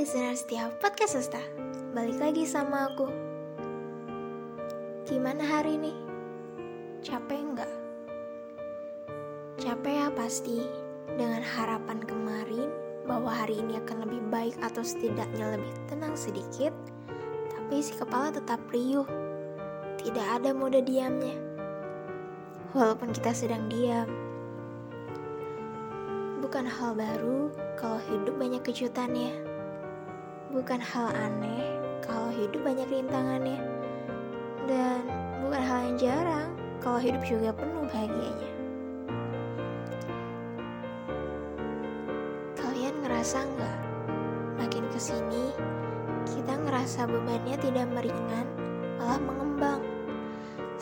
listener setiap podcast Sesta Balik lagi sama aku Gimana hari ini? Capek nggak? Capek ya pasti Dengan harapan kemarin Bahwa hari ini akan lebih baik Atau setidaknya lebih tenang sedikit Tapi si kepala tetap riuh Tidak ada mode diamnya Walaupun kita sedang diam Bukan hal baru kalau hidup banyak kejutannya. Bukan hal aneh kalau hidup banyak rintangannya. Dan bukan hal yang jarang kalau hidup juga penuh bahagianya. Kalian ngerasa nggak? Makin ke sini, kita ngerasa bebannya tidak meringan, malah mengembang.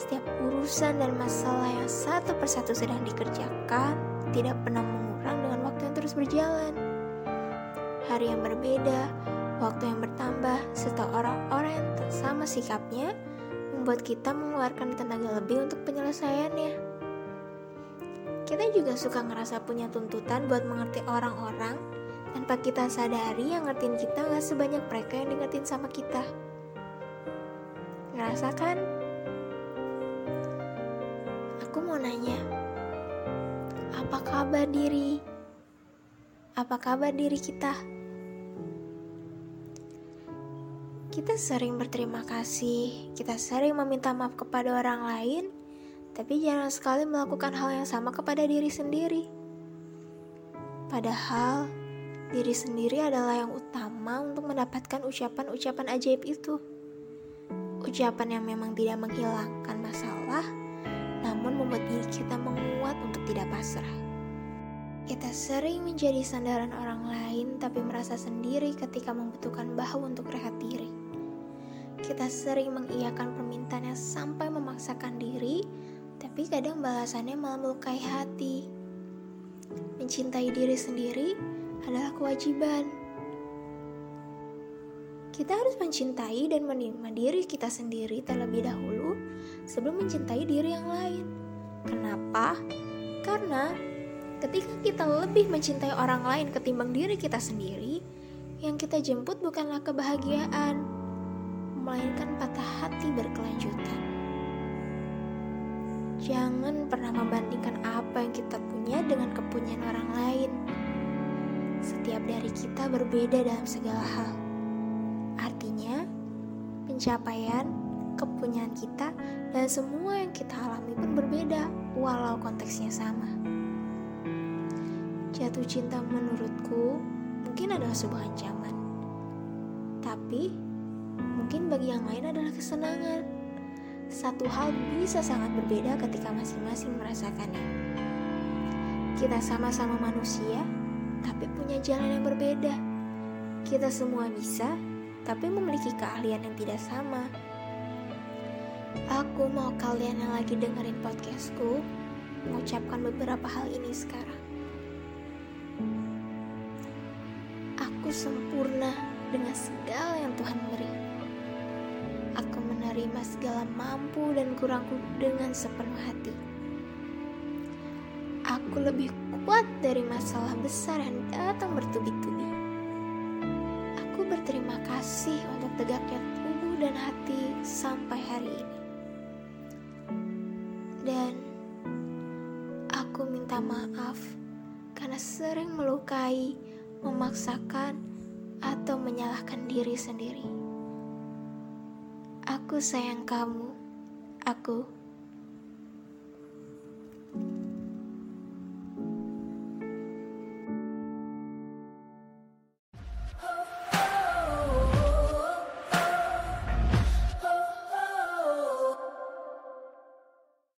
Setiap urusan dan masalah yang satu persatu sedang dikerjakan tidak pernah mengurang dengan waktu yang terus berjalan. Hari yang berbeda, waktu yang bertambah, serta orang-orang yang sama sikapnya membuat kita mengeluarkan tenaga lebih untuk penyelesaiannya. Kita juga suka ngerasa punya tuntutan buat mengerti orang-orang tanpa kita sadari yang ngertiin kita gak sebanyak mereka yang di sama kita. Ngerasa kan? Aku mau nanya, apa kabar diri? Apa kabar diri kita? Kita sering berterima kasih, kita sering meminta maaf kepada orang lain, tapi jarang sekali melakukan hal yang sama kepada diri sendiri. Padahal, diri sendiri adalah yang utama untuk mendapatkan ucapan-ucapan ajaib itu. Ucapan yang memang tidak menghilangkan masalah, namun membuat diri kita sering menjadi sandaran orang lain, tapi merasa sendiri ketika membutuhkan bahu untuk rehat diri. Kita sering mengiyakan permintaannya sampai memaksakan diri, tapi kadang balasannya malah melukai hati. Mencintai diri sendiri adalah kewajiban. Kita harus mencintai dan menerima diri kita sendiri terlebih dahulu sebelum mencintai diri yang lain. Kenapa? Karena ketika kita lebih mencintai orang lain ketimbang diri kita sendiri, yang kita jemput bukanlah kebahagiaan, melainkan patah hati berkelanjutan. Jangan pernah membandingkan apa yang kita punya dengan kepunyaan orang lain. Setiap dari kita berbeda dalam segala hal. Artinya, pencapaian, kepunyaan kita, dan semua yang kita alami pun berbeda, walau konteksnya sama. Jatuh cinta menurutku mungkin adalah sebuah ancaman. Tapi, mungkin bagi yang lain adalah kesenangan. Satu hal bisa sangat berbeda ketika masing-masing merasakannya. Kita sama-sama manusia, tapi punya jalan yang berbeda. Kita semua bisa, tapi memiliki keahlian yang tidak sama. Aku mau kalian yang lagi dengerin podcastku mengucapkan beberapa hal ini sekarang. Aku sempurna dengan segala yang Tuhan beri menerima segala mampu dan kurangku dengan sepenuh hati. Aku lebih kuat dari masalah besar yang datang bertubi-tubi. Aku berterima kasih untuk tegaknya tubuh dan hati sampai hari ini. Dan aku minta maaf karena sering melukai, memaksakan, atau menyalahkan diri sendiri. Aku sayang kamu. Aku